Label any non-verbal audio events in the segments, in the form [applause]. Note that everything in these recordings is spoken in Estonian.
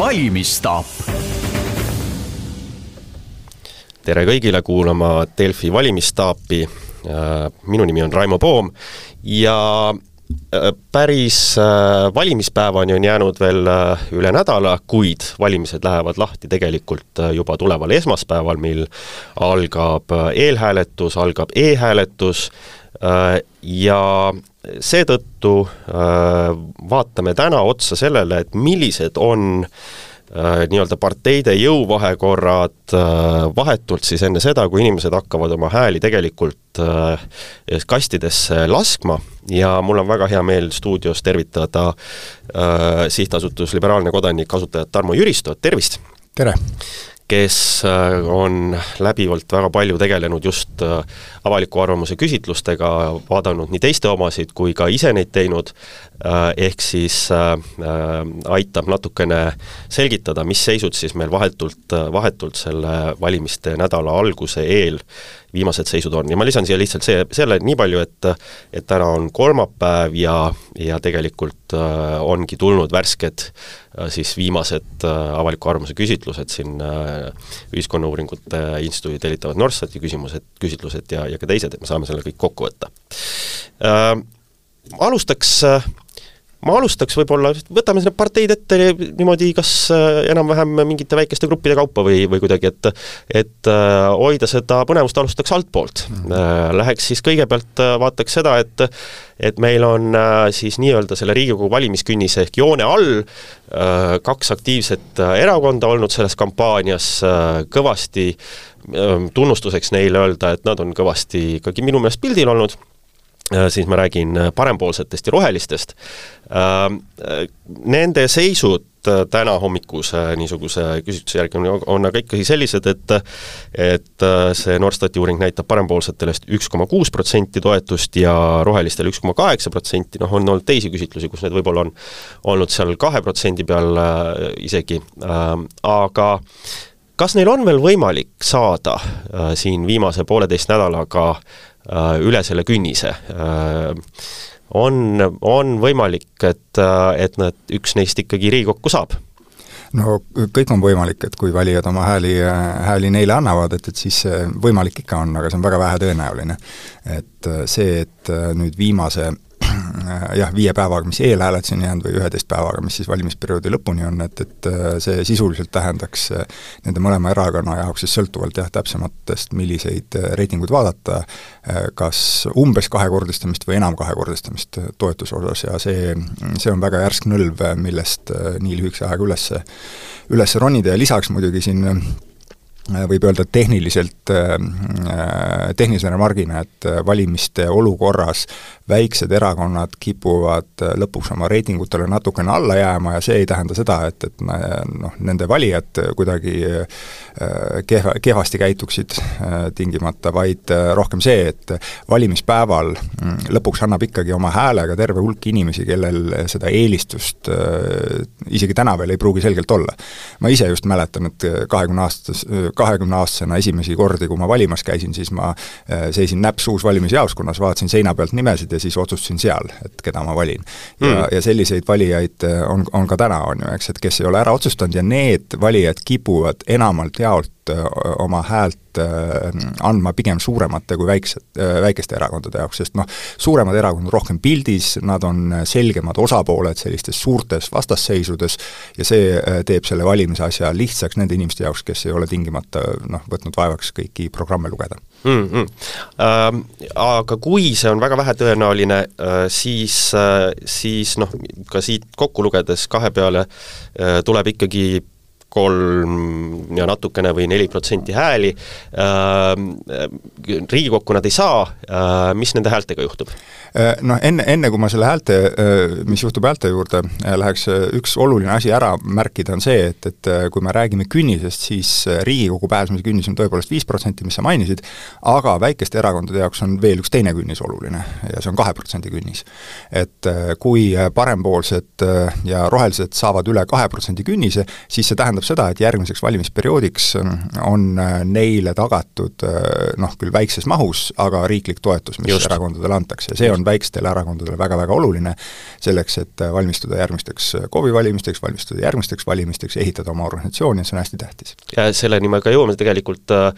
valimisstaap. tere kõigile kuulama Delfi valimisstaapi. minu nimi on Raimo Poom ja Äh, päris äh, valimispäevani on jäänud veel äh, üle nädala, kuid valimised lähevad lahti tegelikult juba tuleval esmaspäeval, mil algab eelhääletus, algab e-hääletus ja seetõttu vaatame täna otsa sellele, et millised on nii-öelda parteide jõuvahekorrad vahetult siis enne seda, kui inimesed hakkavad oma hääli tegelikult kastidesse laskma ja mul on väga hea meel stuudios tervitada äh, sihtasutus Liberaalne Kodanik asutajat Tarmo Jüristot, tervist! tere! Kes äh, on läbivalt väga palju tegelenud just äh, avaliku arvamuse küsitlustega, vaadanud nii teiste omasid kui ka ise neid teinud, äh, ehk siis aitab natukene selgitada, mis seisud siis meil vahetult, vahetult selle valimiste nädala alguse eel viimased seisud on. Ja ma lisan siia lihtsalt see, selle nii palju, et et täna on kolmapäev ja, ja tegelikult ongi tulnud värsked siis viimased äh, avaliku arvamuse küsitlused siin äh, Ühiskonnauuringute Instituudi tellitavad Norstati küsimused, küsitlused ja, ja ka teised, et me saame selle kõik kokku võtta äh,. Alustaks äh, ma alustaks võib-olla, võtame need parteid ette niimoodi kas äh, enam-vähem mingite väikeste gruppide kaupa või, või kuidagi, et et äh, hoida seda põnevust, alustaks altpoolt mm. -hmm. Läheks siis kõigepealt, vaataks seda, et et meil on siis nii-öelda selle Riigikogu valimiskünnise ehk joone all kaks aktiivset erakonda olnud selles kampaanias, kõvasti tunnustuseks neile öelda, et nad on kõvasti ikkagi minu meelest pildil olnud Äh, siis ma räägin äh, parempoolsetest ja rohelistest. Ähm, äh, nende seisud täna hommikuse niisuguse küsitluse järgi on, on aga ikkagi sellised, et et see Norstati uuring näitab parempoolsetele üks koma kuus protsenti toetust ja rohelistele üks koma kaheksa protsenti, noh, on olnud teisi küsitlusi, kus need võib-olla on olnud seal kahe protsendi peal isegi, ähm, aga kas neil on veel võimalik saada siin viimase pooleteist nädalaga äh, Äh, üle selle künnise. Äh, on, on võimalik, et, äh, et nad, üks neist ikkagi Riigikokku saab no kõik on võimalik, et kui valijad oma hääli, hääli neile annavad, et, et siis võimalik ikka on, aga see on väga vähetõenäoline. et see, et nüüd viimase Äh, jah, viie päevaga, mis eelhääletus on jäänud, või üheteist päevaga, mis siis valimisperioodi lõpuni on, et, et äh, see sisuliselt tähendaks äh, nende mõlema erakonna jaoks siis sõltuvalt jah, täpsematest, milliseid reitinguid vaadata, kas umbes kahekordistamist või enam kahekordistamist toetuse osas. Ja see, see on väga järsk nõlv, millest nii lühikese ajaga üles, üles ronida. Ja lisaks muidugi siin Äh, võib öelda tehniliselt, äh, äh, tehnilise remargina, et valimiste olukorras väiksed erakonnad kipuvad lõpuks oma reitingutele natukene alla jääma ja see ei tähenda seda, et, et noh, nende valijad kuidagi kehva, kehvasti käituksid tingimata, vaid rohkem see, et valimispäeval mm, lõpuks annab ikkagi oma häälega terve hulk inimesi, kellel seda eelistust isegi täna veel ei pruugi selgelt olla. ma ise just mäletan, et kahekümne aastas, kahekümneaastasena esimesi kordi, kui ma valimas käisin, siis ma äh, seisin näpp suus valimisjaoskonnas, vaatasin seina pealt nimesid ja siis otsustasin seal, et keda ma valin. ja mm., ja selliseid valijaid äh, on, on ka täna, on ju, eks, et kes ei ole ära otsustanud ja need valijad kipuvad enamalt jaolt äh, oma häält andma pigem suuremate kui väiksed, väikeste erakondade jaoks, sest noh, suuremad erakonnad rohkem pildis, nad on selgemad osapooled sellistes suurtes vastasseisudes ja see teeb selle valimise asja lihtsaks nende inimeste jaoks, kes ei ole tingimata noh, võtnud vaevaks kõiki programme lugeda mm. -hmm. Ähm, aga kui see on väga vähetõenäoline äh,, siis äh,, siis noh, ka siit kokku lugedes kahe peale äh, tuleb ikkagi kolm ja natukene või neli protsenti hääli äh,, Riigikokku nad ei saa äh,, mis nende häältega juhtub? Äh, noh, enne, enne kui ma selle häälte, mis juhtub häälte juurde, äh, läheks üks oluline asi ära märkida, on see, et, et kui me räägime künnisest, siis Riigikogu pääsemise künnis on tõepoolest viis protsenti, mis sa mainisid, aga väikeste erakondade jaoks on veel üks teine künnis oluline ja see on kahe protsendi künnis. et kui parempoolsed ja rohelised saavad üle kahe protsendi künnise, siis see tähendab tähendab seda, et järgmiseks valimisperioodiks on neile tagatud noh, küll väikses mahus, aga riiklik toetus, mis Just. erakondadele antakse ja see on väikestele erakondadele väga-väga oluline, selleks, et valmistuda järgmisteks KOV-i valimisteks, valmistuda järgmisteks valimisteks, ehitada oma organisatsiooni ja see on hästi tähtis. ja selleni me ka jõuame tegelikult äh,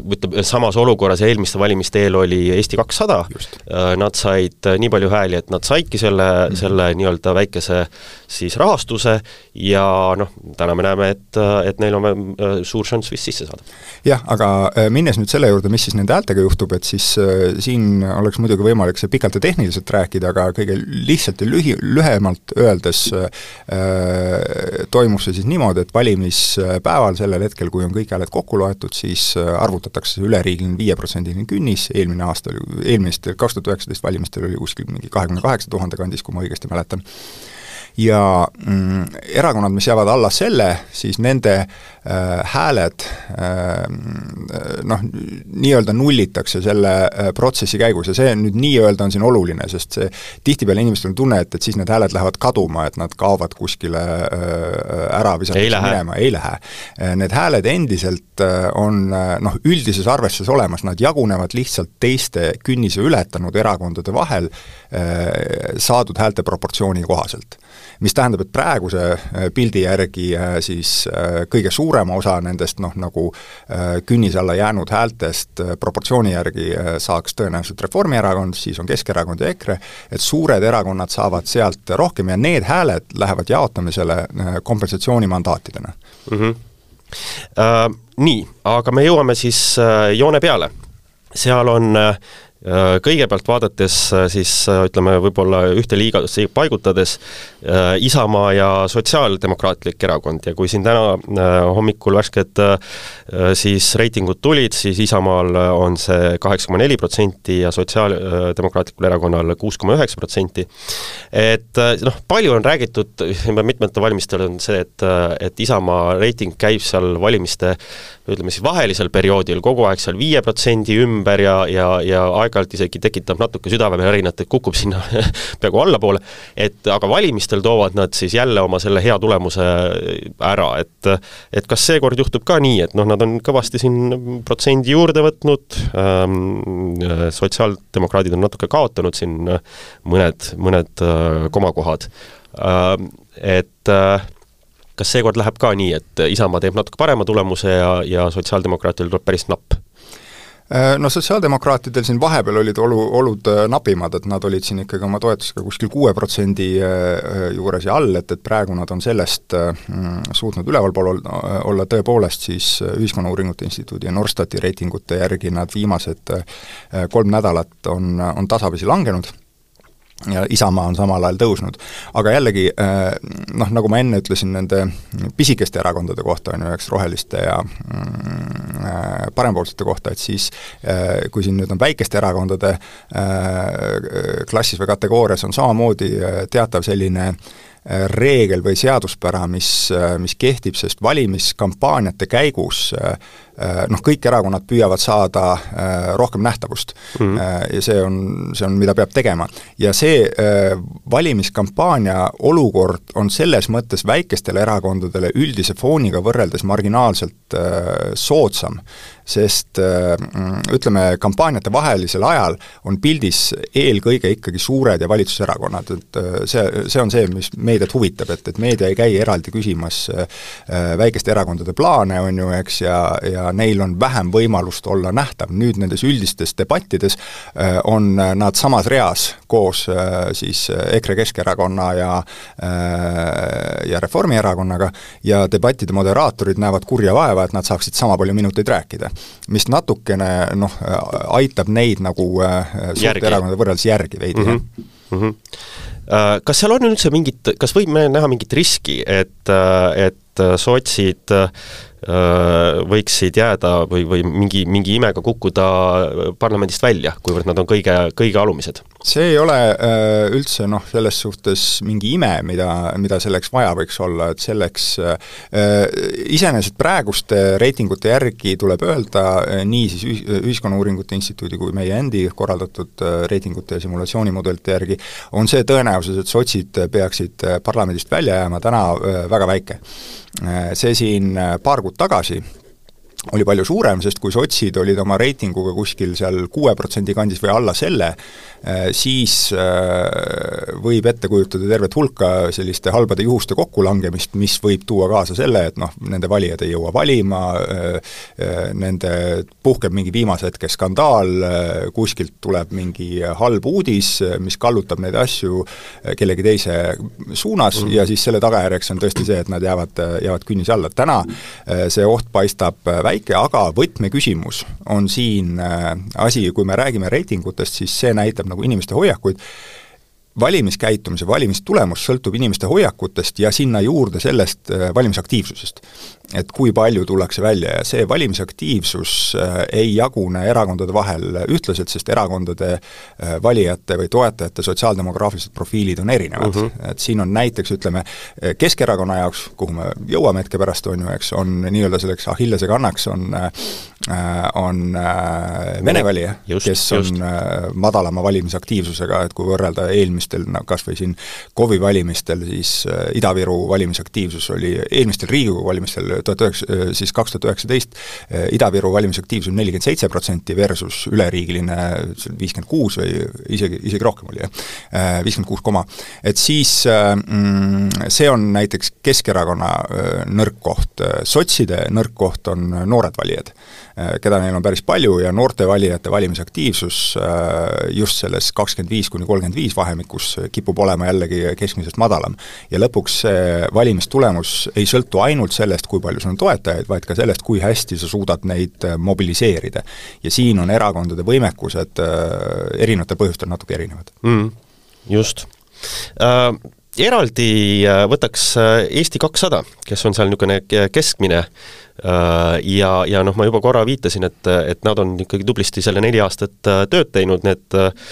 ütleme, samas olukorras eelmiste valimiste eel oli Eesti kakssada, äh, nad said nii palju hääli, et nad saidki selle mm, -hmm. selle nii-öelda väikese siis rahastuse ja noh, täna me näeme, et, et neil on äh, suur šanss vist sisse saada. jah, aga äh, minnes nüüd selle juurde, mis siis nende häältega juhtub, et siis äh, siin oleks muidugi võimalik see pikalt ja tehniliselt rääkida, aga kõige lihtsalt ja lühi, lühemalt öeldes äh, toimus see siis niimoodi, et valimispäeval, sellel hetkel, kui on kõik hääled kokku loetud, siis arvutatakse üleriigiline viieprotsendiline künnis, eelmine aasta oli, eelmistel, kaks tuhat üheksateist valimistel oli kuskil mingi kahekümne kaheksa tuhande kandis, kui ma õigesti mäletan ja mm, erakonnad, mis jäävad alla selle, siis nende äh, hääled äh, noh, nii-öelda nullitakse selle äh, protsessi käigus ja see nüüd nii-öelda on siin oluline, sest see tihtipeale inimestel on tunne, et, et siis need hääled lähevad kaduma, et nad kaovad kuskile äh, ära visatakse minema, ei lähe. Äh, need hääled endiselt äh, on äh, noh, üldises arvestuses olemas, nad jagunevad lihtsalt teiste künnise ületanud erakondade vahel äh, saadud häälte proportsiooni kohaselt mis tähendab, et praeguse äh, pildi järgi äh, siis äh, kõige suurema osa nendest noh, nagu künnise alla jäänud häältest proportsiooni järgi saaks tõenäoliselt Reformierakond, siis on Keskerakond ja EKRE, et suured erakonnad saavad sealt rohkem ja need hääled lähevad jaotamisele kompensatsioonimandaatidena mm. -hmm. Uh, nii, aga me jõuame siis uh, joone peale. seal on Äh, kõigepealt vaadates äh, siis äh, ütleme, võib-olla ühte liigasse paigutades Isamaa ja Sotsiaaldemokraatlik Erakond ja kui siin täna hommikul värsked siis reitingud tulid, siis Isamaal on see kaheksa koma neli protsenti ja Sotsiaaldemokraatlikul Erakonnal kuus koma üheksa protsenti. et noh, palju on räägitud, mitmetel valimistel on see, et, et Isamaa reiting käib seal valimiste ütleme siis vahelisel perioodil kogu aeg seal viie protsendi ümber ja, ja, ja aeg-ajalt isegi tekitab natuke südamevärinat, et kukub sinna [laughs] peaaegu allapoole, et aga valimistel toovad nad siis jälle oma selle hea tulemuse ära, et et kas seekord juhtub ka nii, et noh, nad on kõvasti siin protsendi juurde võtnud ähm,, sotsiaaldemokraadid on natuke kaotanud siin mõned, mõned äh, komakohad ähm,, et äh, kas seekord läheb ka nii, et Isamaa teeb natuke parema tulemuse ja, ja sotsiaaldemokraatidel tuleb päris napp? Äh, no sotsiaaldemokraatidel siin vahepeal olid olu, olud äh, napimad, et nad olid siin ikkagi oma toetusega kuskil kuue protsendi äh, juures ja all, et, et praegu nad on sellest mm, suutnud ülevalpool olla, tõepoolest siis Ühiskonnauuringute Instituudi ja Norstati reitingute järgi nad viimased kolm nädalat on, on tasapisi langenud ja Isamaa on samal ajal tõusnud. aga jällegi äh, noh, nagu ma enne ütlesin nende pisikeste erakondade kohta, on ju, eks, roheliste ja mm, äh, parempoolsete kohta, et siis äh, kui siin nüüd on väikeste erakondade klassis või kategoorias, on samamoodi teatav selline reegel või seaduspära, mis, mis kehtib, sest valimiskampaaniate käigus noh, kõik erakonnad püüavad saada äh, rohkem nähtavust mm. -hmm. ja see on, see on, mida peab tegema. ja see valimiskampaania olukord on selles mõttes väikestele erakondadele üldise fooniga võrreldes marginaalselt soodsam, sest ütleme, kampaaniate vahelisel ajal on pildis eelkõige ikkagi suured ja valitsuserakonnad, et see, see on see, mis meediat huvitab, et, et meedia ei käi eraldi küsimas väikeste erakondade plaane, on ju, eks, ja, ja ja neil on vähem võimalust olla nähtav, nüüd nendes üldistes debattides äh, on nad samas reas koos äh, siis EKRE, Keskerakonna ja äh, ja Reformierakonnaga ja debattide moderaatorid näevad kurja vaeva, et nad saaksid sama palju minuteid rääkida. mis natukene noh, aitab neid nagu suurte erakondade võrreldes järgi veidi mm, -hmm. Mm -hmm. Kas seal on üldse mingit, kas võime näha mingit riski, et, et sotsid Äh, võiksid jääda või, või mingi, mingi imega kukkuda parlamendist välja, kuivõrd nad on kõige, kõige alumised? see ei ole äh, üldse noh, selles suhtes mingi ime, mida, mida selleks vaja võiks olla, et selleks äh, iseenesest praeguste reitingute järgi tuleb öelda äh, nii siis ühis, Ühiskonnauuringute Instituudi kui meie endi korraldatud äh, reitingute ja simulatsioonimudelite järgi, on see tõenäosus, et sotsid peaksid äh, parlamendist välja jääma, täna äh, väga väike. See siin paar kuud tagasi oli palju suurem, sest kui sotsid olid oma reitinguga kuskil seal kuue protsendi kandis või alla selle, siis eh, võib ette kujutada tervet hulka selliste halbade juhuste kokkulangemist, mis võib tuua kaasa selle, et noh, nende valijad ei jõua valima, eh, nende puhkeb mingi viimase hetke skandaal, kuskilt tuleb mingi halb uudis, mis kallutab neid asju kellegi teise suunas mm. ja siis selle tagajärjeks on tõesti see, et nad jäävad, jäävad künnise alla. täna see oht paistab väike, aga võtmeküsimus on siin äh, asi, kui me räägime reitingutest, siis see näitab nagu inimeste hoiakuid, valimiskäitumise, valimistulemus sõltub inimeste hoiakutest ja sinna juurde sellest äh, valimisaktiivsusest et kui palju tullakse välja ja see valimisaktiivsus äh, ei jagune erakondade vahel ühtlaselt, sest erakondade äh, valijate või toetajate sotsiaaldemograafilised profiilid on erinevad mm. -hmm. et siin on näiteks ütleme, Keskerakonna jaoks, kuhu me jõuame hetke pärast, on ju, eks, on nii-öelda selleks Achillese kannaks on äh, on vene valija, kes on just. madalama valimisaktiivsusega, et kui võrrelda eelmistel, no kas või siin KOV-i valimistel, siis Ida-Viru valimisaktiivsus oli, eelmistel Riigikogu valimistel tuhat üheksa, siis kaks tuhat üheksateist Ida-Viru valimisaktiivsus nelikümmend seitse protsenti versus üleriigiline viiskümmend kuus või isegi, isegi rohkem oli jah, viiskümmend kuus koma. et siis mm, see on näiteks Keskerakonna nõrk koht, sotside nõrk koht on noored valijad Äh, keda neil on päris palju ja noorte valijate valimisaktiivsus äh, just selles kakskümmend viis kuni kolmkümmend viis vahemikus kipub olema jällegi keskmisest madalam. ja lõpuks see valimistulemus ei sõltu ainult sellest, kui palju sul on toetajaid, vaid ka sellest, kui hästi sa suudad neid äh, mobiliseerida. ja siin on erakondade võimekused erinevatel põhjustel natuke erinevad mm,. Just äh eraldi võtaks Eesti kakssada, kes on seal niisugune keskmine äh, Äh, ja, ja noh, ma juba korra viitasin, et, et nad on ikkagi tublisti selle neli aastat äh, tööd teinud, need äh,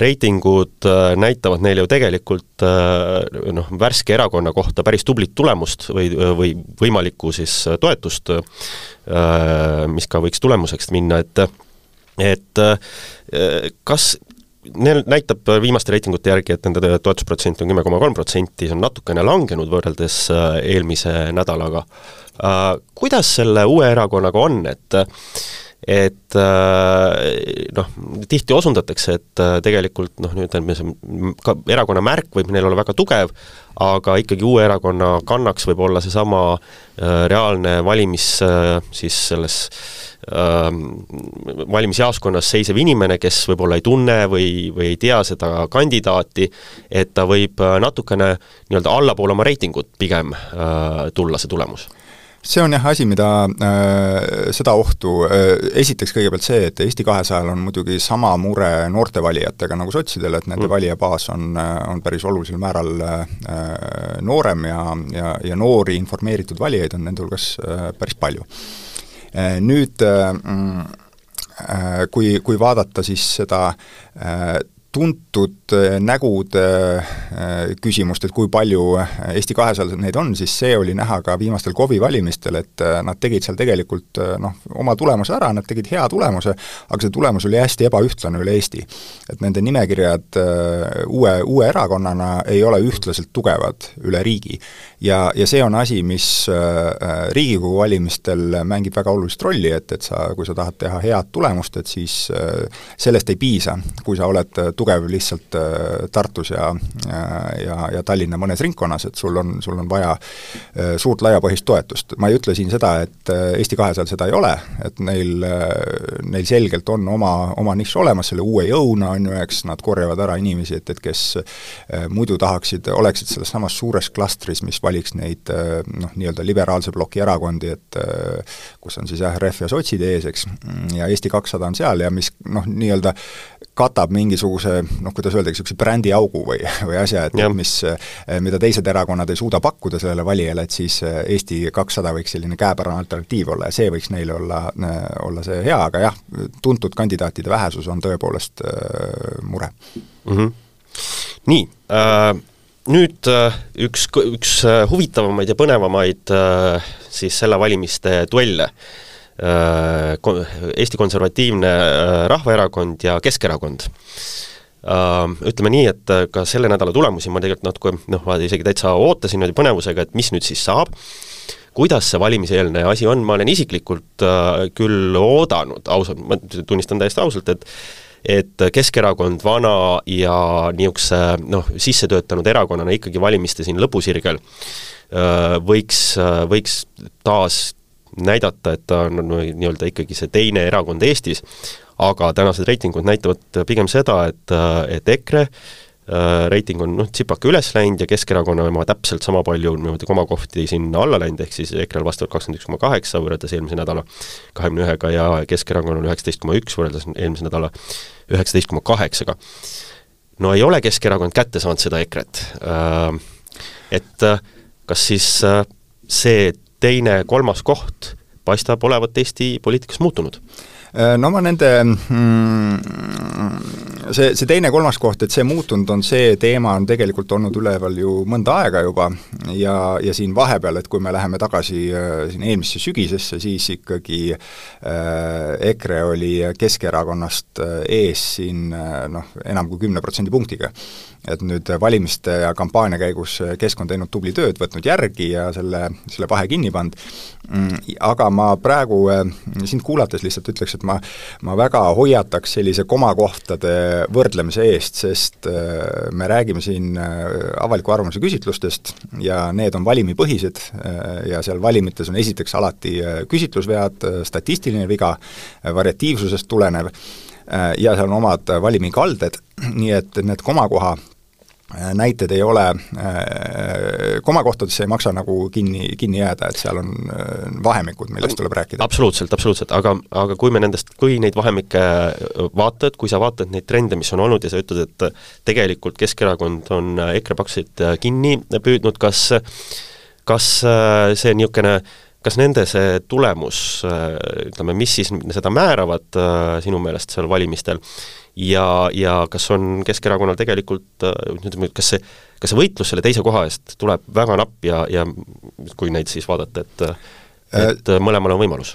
reitingud näitavad neile ju tegelikult noh, värske erakonna kohta päris tublit tulemust või, või võimalikku siis toetust, mis ka võiks tulemuseks minna, et et kas neil näitab viimaste reitingute järgi, et nende toetusprotsent on kümme koma kolm protsenti, see on natukene langenud võrreldes eelmise nädalaga. Äh, kuidas selle uue erakonnaga on, et et äh, noh, tihti osundatakse, et äh, tegelikult noh, ütleme see ka erakonna märk võib neil olla väga tugev, aga ikkagi uue erakonna kannaks võib olla seesama reaalne valimis siis selles valimisjaoskonnas seisev inimene, kes võib-olla ei tunne või, või ei tea seda kandidaati, et ta võib natukene nii-öelda allapoole oma reitingut pigem äh, tulla, see tulemus see on jah asi, mida äh,, seda ohtu äh,, esiteks kõigepealt see, et Eesti kahesajal on muidugi sama mure noorte valijatega nagu sotsidel, et nende mm. valijabaas on, äh, on päris olulisel määral äh, noorem ja, ja, ja noori informeeritud valijaid on nende hulgas äh, päris palju äh,. Nüüd äh, äh, kui, kui vaadata siis seda äh, tuntud äh, nägude äh, küsimust, et kui palju äh, Eesti kahesajal neid on, siis see oli näha ka viimastel KOV-i valimistel, et nad tegid seal tegelikult noh, oma tulemuse ära, nad tegid hea tulemuse, aga see tulemus oli hästi ebaühtlane üle Eesti. et nende nimekirjad uue, uue erakonnana ei ole ühtlaselt tugevad üle riigi. Ja, ja see on asi, mis Riigikogu valimistel mängib väga olulist rolli, et, et sa, kui sa tahad teha head tulemust, et siis sellest ei piisa, kui sa oled tugev lihtsalt äh, Tartus ja, ja, ja Tallinna mõnes ringkonnas, et sul on, sul on vaja äh, suurt laiapõhist toetust. ma ei ütle siin seda, et äh, Eesti kahesajal seda ei ole, et neil, neil selgelt on oma, oma nišš olemas selle uue jõuna, on ju, eks, nad korjavad ära inimesi, et, et kes muidu tahaksid, oleksid selles samas suures klastris, mis valiks neid noh, nii-öelda liberaalse ploki erakondi, et kus on siis jah, Ref ja sotsid ees, eks, ja Eesti kakssada on seal ja mis noh, nii-öelda katab mingisuguse noh, kuidas öelda, niisuguse brändiaugu või, või asja, et ja. mis, mida teised erakonnad ei suuda pakkuda sellele valijale, et siis Eesti kakssada võiks selline käepärane alternatiiv olla ja see võiks neile olla, olla see hea, aga jah, tuntud kandidaatide vähesus on tõepoolest äh, mure mm. -hmm. nii äh,, nüüd äh, üks, üks äh, huvitavamaid ja põnevamaid äh, siis selle valimiste duelle. Eesti Konservatiivne Rahvaerakond ja Keskerakond. Ütleme nii, et ka selle nädala tulemusi ma tegelikult natuke noh, ma isegi täitsa ootasin niimoodi põnevusega, et mis nüüd siis saab, kuidas see valimiseelne asi on, ma olen isiklikult küll oodanud, ausalt, ma tunnistan täiesti ausalt, et et Keskerakond vana ja niisuguse noh, sisse töötanud erakonnana ikkagi valimiste siin lõpusirgel võiks, võiks taas näidata, et ta on nii-öelda ikkagi see teine erakond Eestis, aga tänased reitingud näitavad pigem seda, et, et EKRE reiting on noh, tsipake üles läinud ja Keskerakonna oma täpselt sama palju niimoodi komakohti sinna alla läinud, ehk siis EKRE-l vastavalt kakskümmend üks koma kaheksa võrreldes eelmise nädala kahekümne ühega ja Keskerakonnal üheksateist koma üks võrreldes eelmise nädala üheksateist koma kaheksaga. no ei ole Keskerakond kätte saanud seda EKRE-t, äh, et äh, kas siis see teine, kolmas koht paistab olevat Eesti poliitikas muutunud Äh, no ma nende mm, see, see teine-kolmas koht, et see muutunud on, see teema on tegelikult olnud üleval ju mõnda aega juba ja, ja siin vahepeal, et kui me läheme tagasi äh, siin eelmisse sügisesse, siis ikkagi äh, EKRE oli Keskerakonnast äh, ees siin äh, noh, enam kui kümne protsendipunktiga et nüüd valimiste ja kampaania käigus Kesk on teinud tubli tööd, võtnud järgi ja selle, selle vahe kinni pannud, mm, aga ma praegu äh, sind kuulates lihtsalt ütleks, et ma ma väga hoiataks sellise komakohtade võrdlemise eest, sest äh, me räägime siin äh, avaliku arvamuse küsitlustest ja need on valimipõhised ja seal valimites on esiteks alati küsitlusvead, statistiline viga, variatiivsusest tulenev, ja seal on omad valimikalded, nii et need komakoha näited ei ole, äh, komakohtadesse ei maksa nagu kinni, kinni jääda, et seal on äh, vahemikud, millest tuleb rääkida. absoluutselt, absoluutselt, aga, aga kui me nendest, kui neid vahemikke vaatad, kui sa vaatad neid trende, mis on olnud ja sa ütled, et tegelikult Keskerakond on EKRE paksusid kinni püüdnud, kas kas see niisugune kas nende see tulemus, ütleme, mis siis seda määravad sinu meelest seal valimistel, ja, ja kas on Keskerakonnal tegelikult ütleme, kas see, kas see võitlus selle teise koha eest tuleb väga napp ja, ja kui neid siis vaadata, et et mõlemal on võimalus?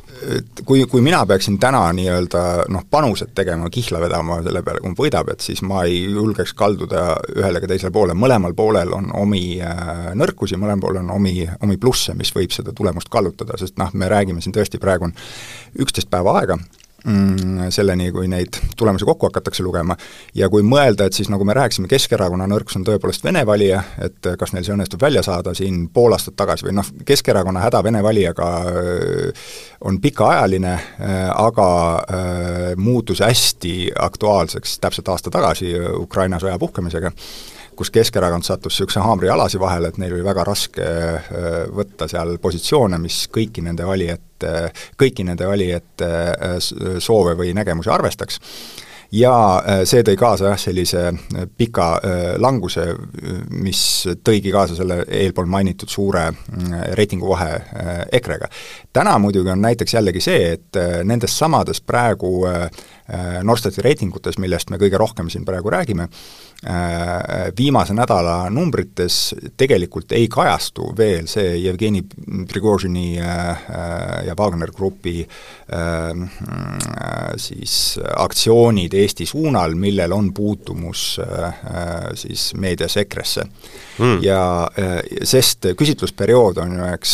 Kui, kui mina peaksin täna nii-öelda noh, panused tegema, kihla vedama selle peale, kumb võidab, et siis ma ei julgeks kalduda ühele ega teisele poole, mõlemal poolel on omi äh, nõrkusi, mõlemal poolel on omi, omi plusse, mis võib seda tulemust kallutada, sest noh, me räägime siin tõesti, praegu on üksteist päeva aega, Mm, selleni, kui neid tulemusi kokku hakatakse lugema, ja kui mõelda, et siis nagu me rääkisime, Keskerakonna nõrkus on tõepoolest Vene valija, et kas neil see õnnestub välja saada siin pool aastat tagasi või noh, Keskerakonna häda Vene valijaga äh, on pikaajaline, äh, aga äh, muutus hästi aktuaalseks täpselt aasta tagasi Ukraina sõja puhkemisega kus Keskerakond sattus niisuguse haamri alasi vahele, et neil oli väga raske äh, võtta seal positsioone, mis kõiki nende valijate, kõiki nende valijate äh, soove või nägemusi arvestaks ja äh, see tõi kaasa jah, sellise pika languse, mis tõigi kaasa selle eelpool mainitud suure reitinguvahe EKRE-ga. täna muidugi on näiteks jällegi see, et nendes samades praegu Norstati reitingutes, millest me kõige rohkem siin praegu räägime, Äh, viimase nädala numbrites tegelikult ei kajastu veel see Jevgeni Prigožini äh, äh, ja Wagner Grupi siis aktsioonid Eesti suunal, millel on puutumus siis meedias EKRE-sse. Mm.. ja sest küsitlusperiood on ju eks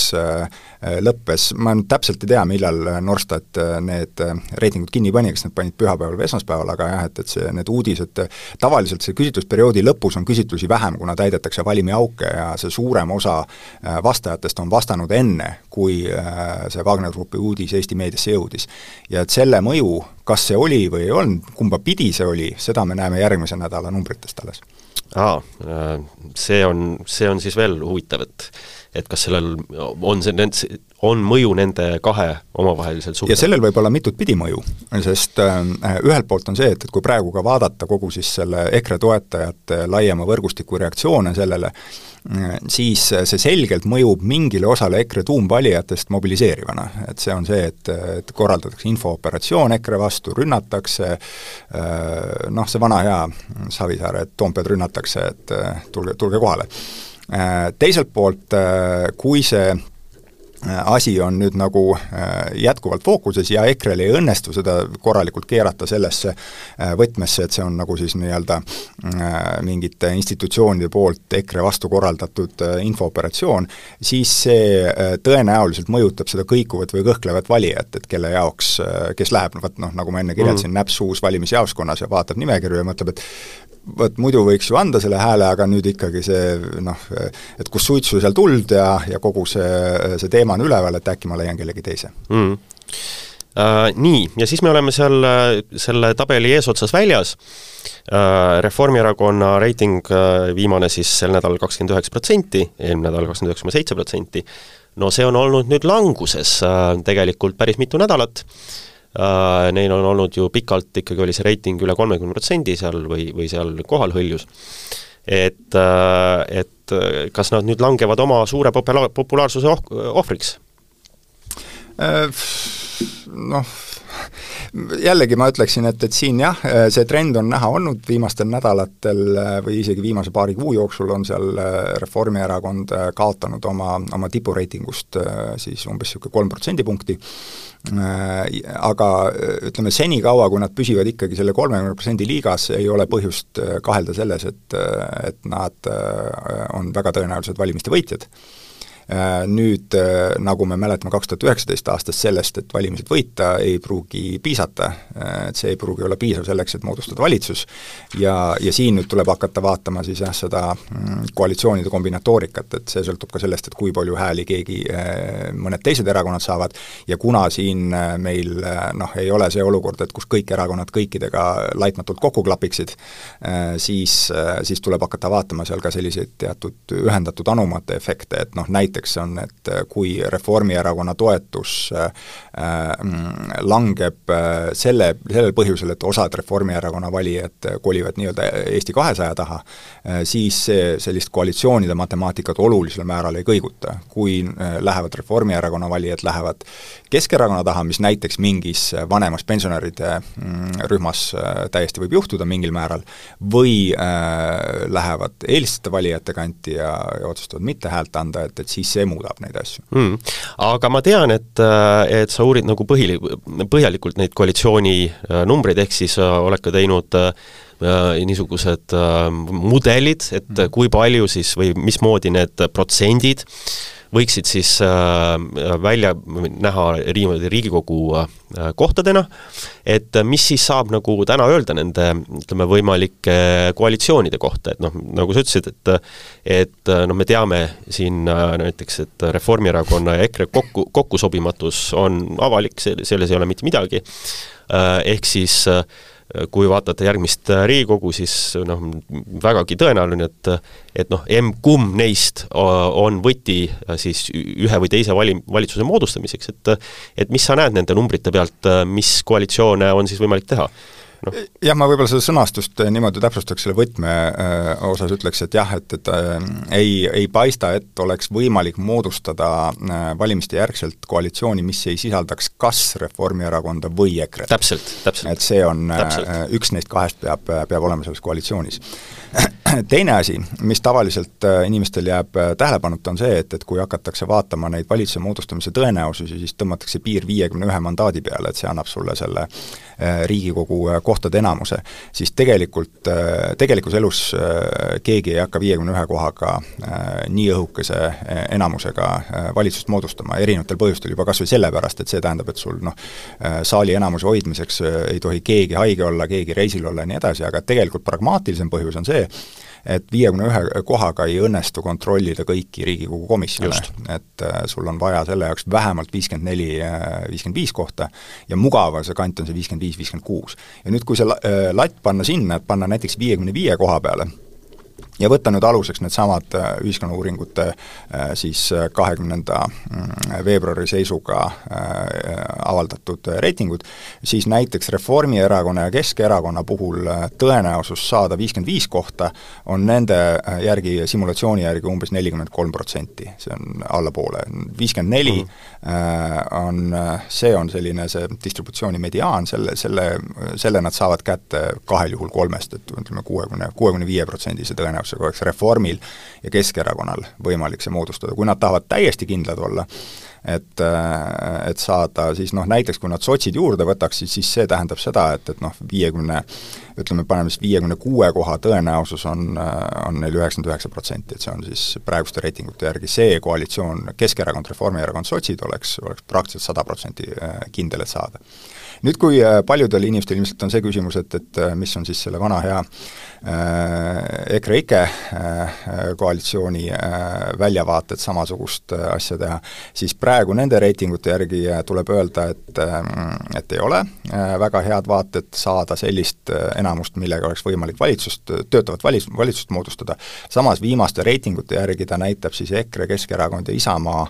lõppes, ma nüüd täpselt ei tea, millal Norstat need reitingud kinni pani, kas nad panid pühapäeval või esmaspäeval, aga jah, et, et see, need uudised, tavaliselt see küsitlusperioodi lõpus on küsitlusi vähem, kuna täidetakse valimiauke ja see suurem osa äh, vastajatest on vastanud enne, kui äh, see Wagner Grupi uudis Eesti meediasse jõudis. ja et selle mõju, kas see oli või ei olnud, kumba pidi see oli, seda me näeme järgmise nädala numbritest alles. aa, äh, see on, see on siis veel huvitav, et et kas sellel on see, on mõju nende kahe omavahelisel suhtel? ja sellel võib olla mitut pidi mõju, sest äh, ühelt poolt on see, et, et kui praegu ka vaadata kogu siis selle EKRE toetajate laiema võrgustiku reaktsioone sellele, äh, siis see selgelt mõjub mingile osale EKRE tuumvalijatest mobiliseerivana. et see on see, et, et korraldatakse infooperatsioon EKRE vastu, rünnatakse, äh, noh, see vana hea Savisaare, et Toompead rünnatakse, et tulge, tulge kohale. Teiselt poolt, kui see asi on nüüd nagu äh, jätkuvalt fookuses ja EKRE-l ei õnnestu seda korralikult keerata sellesse äh, võtmesse, et see on nagu siis nii-öelda mingite institutsioonide poolt EKRE vastu korraldatud infooperatsioon, siis see tõenäoliselt mõjutab seda kõikuvat või kõhklevat valijat, et kelle jaoks, kes läheb, no vot noh, nagu ma enne kirjeldasin mm., näps suus valimisjaoskonnas ja vaatab nimekirju ja mõtleb, et vot muidu võiks ju anda selle hääle, aga nüüd ikkagi see noh, et kus suitsu, seal tuld ja, ja kogu see, see teema on üleval, et äkki ma leian kellegi teise. Mm.. Uh, nii, ja siis me oleme seal selle tabeli eesotsas väljas. Uh,, Reformierakonna reiting uh, viimane siis sel nädalal kakskümmend üheksa protsenti, eelmine nädal kakskümmend üheksa koma seitse protsenti, no see on olnud nüüd languses tegelikult päris mitu nädalat, Uh, neil on olnud ju pikalt ikkagi oli see reiting üle kolmekümne protsendi seal või, või seal kohal hõljus. et uh,, et kas nad nüüd langevad oma suure popula-, populaarsuse oh-, ohvriks? Noh, jällegi ma ütleksin, et, et siin jah, see trend on näha olnud viimastel nädalatel või isegi viimase paari kuu jooksul on seal Reformierakond kaotanud oma, oma tipureitingust siis umbes niisugune kolm protsendipunkti, Äh, aga äh, ütleme, senikaua, kui nad püsivad ikkagi selle kolmekümne protsendi liigas, ei ole põhjust äh, kahelda selles, et, et nad on väga tõenäoliselt valimiste võitjad. Äh, nüüd, äh, nagu me mäletame kaks tuhat üheksateist aastast sellest, et valimised võita ei pruugi piisata, äh, et see ei pruugi olla piisav selleks, et moodustada valitsus, ja, ja siin nüüd tuleb hakata vaatama siis jah, seda mm, koalitsioonide kombinatoorikat, et see sõltub ka sellest, et kui palju hääli keegi, mõned teised erakonnad saavad. Ja kuna siin meil noh, ei ole see olukord, et kus kõik erakonnad kõikidega laitmatult kokku klapiksid, siis, siis tuleb hakata vaatama seal ka selliseid teatud ühendatud anumate efekte, et noh, näiteks näiteks on, et äh, kui Reformierakonna toetus äh, mm, langeb äh, selle, sellel põhjusel, et osad Reformierakonna valijad kolivad nii-öelda Eesti kahesaja taha, siis see sellist koalitsioonide matemaatikat olulisel määral ei kõiguta. kui lähevad Reformierakonna valijad, lähevad Keskerakonna taha, mis näiteks mingis vanemas pensionäride mm, rühmas täiesti võib juhtuda mingil määral, või äh, lähevad eeliste valijate kanti ja, ja otsustavad mitte häält anda, et, et siis siis see muudab neid asju mm.. Aga ma tean, et, et sa uurid nagu põhili-, põhjalikult neid koalitsiooni äh, numbreid, ehk siis äh, oled ka teinud äh, niisugused mudelid, et mm. kui palju siis või mismoodi need protsendid võiksid siis äh, välja näha Riigikogu äh, kohtadena, et mis siis saab nagu täna öelda nende ütleme, võimalike koalitsioonide kohta, et noh, nagu sa ütlesid, et et noh, me teame siin äh, näiteks, et Reformierakonna ja EKRE kokku, kokkusobimatus on avalik, selles ei ole mitte midagi, ehk siis äh, kui vaatate järgmist äh, Riigikogu, siis noh, vägagi tõenäoline, et et noh, emb-kumb neist on võti äh, siis ühe või teise vali-, valitsuse moodustamiseks, et et mis sa näed nende numbrite pealt, äh, mis koalitsioone on siis võimalik teha? No.. jah, ma võib-olla seda sõnastust äh, niimoodi täpsustaks selle võtme äh, osas, ütleks, et jah, et, et äh, ei, ei paista, et oleks võimalik moodustada valimiste järgselt koalitsiooni, mis ei sisaldaks kas Reformierakonda või EKRE-t. täpselt, täpselt. et see on, üks neist kahest peab, peab olema selles koalitsioonis [clears throat] teine asi, mis tavaliselt äh, inimestel jääb tähelepanuta, on see, et, et kui hakatakse vaatama neid valitsuse moodustamise tõenäosusi, siis tõmmatakse piir viiekümne ühe mandaadi peale, et see annab sulle selle Riigikogu kohtade enamuse, siis tegelikult, äh, tegelikus elus äh, keegi ei hakka viiekümne ühe kohaga äh, nii õhukese enamusega valitsust moodustama, erinevatel põhjustel juba kas või sellepärast, et see tähendab, et sul noh, saali enamuse hoidmiseks ei tohi keegi haige olla, keegi reisil olla ja nii edasi, aga tegelikult pragmaatilisem põhjus on see, et viiekümne ühe kohaga ei õnnestu kontrollida kõiki Riigikogu komisjone, et äh, sul on vaja selle jaoks vähemalt viiskümmend neli, äh, viiskümmend viis kohta ja mugavuse kant on see viiskümmend viis, viiskümmend kuus. ja nüüd, kui see äh, latt panna sinna, et panna näiteks viiekümne viie koha peale, ja võtta nüüd aluseks needsamad ühiskonnauuringute siis kahekümnenda mm, veebruari seisuga avaldatud reitingud, siis näiteks Reformierakonna ja Keskerakonna puhul tõenäosus saada viiskümmend viis kohta on nende järgi, simulatsiooni järgi umbes nelikümmend kolm protsenti, see on allapoole, viiskümmend neli mhm. on, see on selline see distributsiooni mediaan, selle, selle, selle nad saavad kätte kahel juhul kolmest, et ütleme, kuuekümne, kuuekümne viie protsendise tõenäosusega oleks Reformil ja Keskerakonnal võimalik see moodustada, kui nad tahavad täiesti kindlad olla, et, äh, et saada siis noh, näiteks kui nad sotsid juurde võtaksid, siis see tähendab seda, et, et noh, viiekümne ütleme, paneme siis viiekümne kuue koha tõenäosus on, äh, on neil üheksakümmend üheksa protsenti, et see on siis praeguste reitingute järgi see koalitsioon, Keskerakond, Reformierakond, sotsid oleks, oleks praktiliselt sada protsenti äh, kindel, et saada nüüd, kui paljudel inimestel ilmselt on see küsimus, et, et mis on siis selle vana hea Äh, EKREIKE äh, koalitsiooni äh, väljavaated samasugust asja teha, siis praegu nende reitingute järgi tuleb öelda, et et ei ole väga head vaated saada sellist enamust, millega oleks võimalik valitsust, töötavat valis-, valitsust moodustada, samas viimaste reitingute järgi ta näitab siis EKRE, Keskerakond ja Isamaa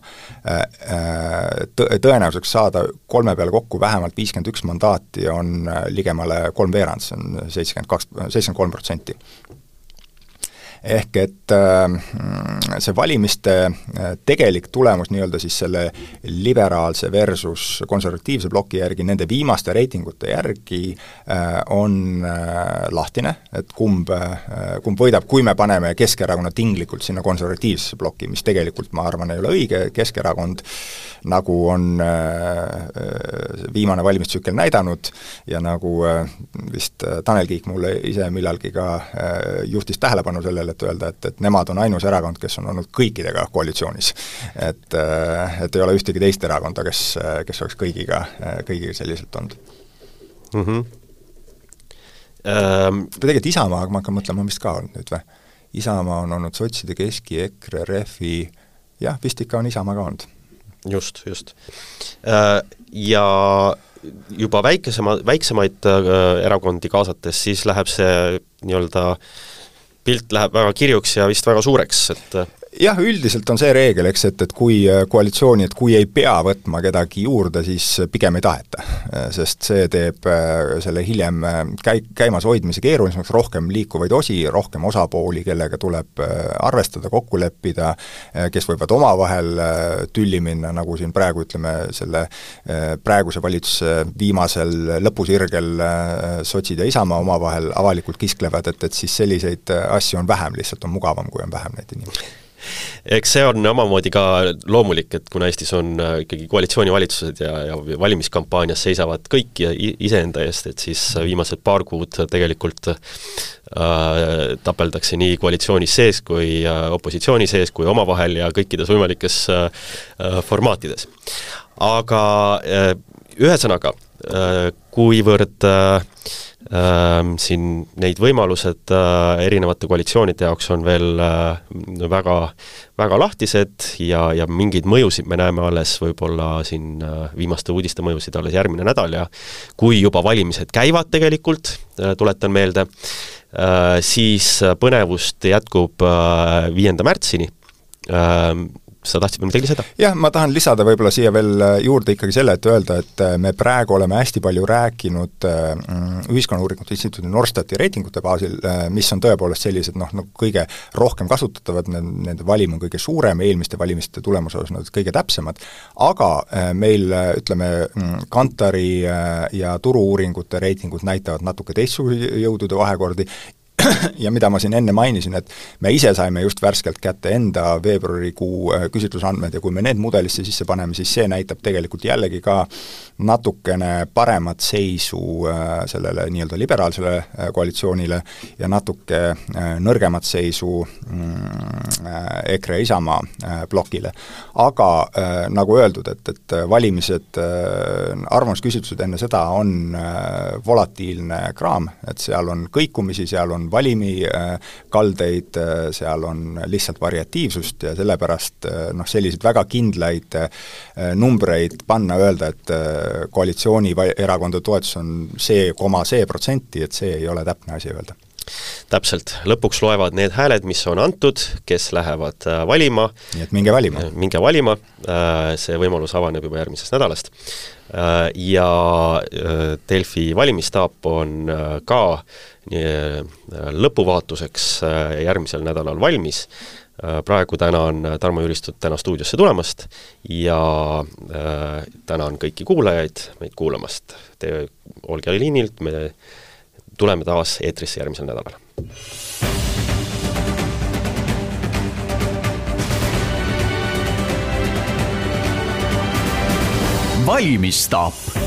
tõ-, tõenäosuseks saada kolme peale kokku vähemalt viiskümmend üks mandaati on ligemale kolmveerand, see on seitsekümmend kaks, seitsekümmend kolm protsenti ehk et äh, see valimiste äh, tegelik tulemus nii-öelda siis selle liberaalse versus konservatiivse ploki järgi, nende viimaste reitingute järgi äh, on lahtine, et kumb, kumb võidab, kui me paneme Keskerakonna tinglikult sinna konservatiivsesse plokki, mis tegelikult ma arvan, ei ole õige, Keskerakond nagu on viimane valimistsükkel näidanud ja nagu vist Tanel Kiik mulle ise millalgi ka juhtis tähelepanu sellele, et öelda, et, et nemad on ainus erakond, kes on olnud kõikidega koalitsioonis. et, äh, et ei ole ühtegi teist erakonda, kes, kes oleks kõigiga, kõigiga selliselt olnud mm. -hmm. Um, tegelikult Isamaa, ma hakkan mõtlema, on vist ka olnud nüüd või? Isamaa on olnud sotside, Keski, EKRE, Refi, jah, vist ikka on Isamaa ka olnud. just, just. Äh, ja juba väikesema, väiksemaid äh, erakondi kaasates, siis läheb see nii-öelda pilt läheb väga kirjuks ja vist väga suureks, et jah, üldiselt on see reegel, eks, et, et kui äh, koalitsiooni, et kui ei pea võtma kedagi juurde, siis pigem ei taheta. Äh, sest see teeb äh, selle hiljem käi-, käimas hoidmise keerulisemaks, rohkem liikuvaid osi, rohkem osapooli, kellega tuleb arvestada, kokku leppida, kes võivad omavahel tülli minna, nagu siin praegu ütleme, selle praeguse valitsuse viimasel lõpusirgel sotsid ja Isamaa omavahel avalikult kisklevad, et, et siis selliseid asju on vähem, lihtsalt on mugavam, kui on vähem neid inimesi eks see on omamoodi ka loomulik, et kuna Eestis on äh, ikkagi koalitsioonivalitsused ja, ja valimiskampaanias seisavad kõik iseenda eest, et siis viimased paar kuud tegelikult äh, tapeldakse nii koalitsioonis sees kui äh, opositsiooni sees kui omavahel ja kõikides võimalikes äh, äh formaatides. aga äh, ühesõnaga äh,, kuivõrd Äh, siin neid võimalused äh, erinevate koalitsioonide jaoks on veel äh, väga, väga lahtised ja, ja mingeid mõjusid me näeme alles võib-olla siin äh, viimaste uudiste mõjusid alles järgmine nädal ja kui juba valimised käivad tegelikult tuletan meelde siis põnevust jätkub viienda märtsini. Äh, sa tahtsid midagi lisada? jah, ma tahan lisada võib-olla siia veel äh, juurde ikkagi selle, et öelda, et äh, me praegu oleme hästi palju rääkinud äh, mm, Ühiskonnauuringute Instituudi Norstati reitingute baasil, mis on tõepoolest sellised noh, nagu kõige rohkem kasutatavad, nende valim on kõige suurem, eelmiste valimiste tulemuse osas nad kõige täpsemad, aga meil ütleme, mm, Kantari ja Turu-uuringute reitingud näitavad natuke teistsuguseid jõudude vahekordi [coughs] ja mida ma siin enne mainisin, et me ise saime just värskelt kätte enda veebruarikuu äh, küsitlusandmed ja kui me need mudelisse sisse paneme, siis see näitab tegelikult jällegi ka natukene paremat seisu äh, sellele nii-öelda liberaalsele äh, koalitsioonile ja natuke nõrgemat seisu mm, EKRE Isamaa plokile. aga nagu öeldud, et, et valimised, arvamusküsitlused enne seda on volatiilne kraam, et seal on kõikumisi, seal on valimikaldeid, äh, seal on lihtsalt variatiivsust ja sellepärast äh, noh, selliseid väga kindlaid äh, numbreid panna, öelda, et koalitsioonierakondade toetus on see koma see protsenti, et see ei ole täpne asi öelda täpselt, lõpuks loevad need hääled, mis on antud, kes lähevad valima. nii et minge valima. minge valima, see võimalus avaneb juba järgmisest nädalast. Ja Delfi valimisstaap on ka lõpuvaatuseks järgmisel nädalal valmis Äh, praegu tänan Tarmo Jüristut täna stuudiosse tulemast ja äh, tänan kõiki kuulajaid meid kuulamast. Te olge liinilt, me tuleme taas eetrisse järgmisel nädalal. valmistab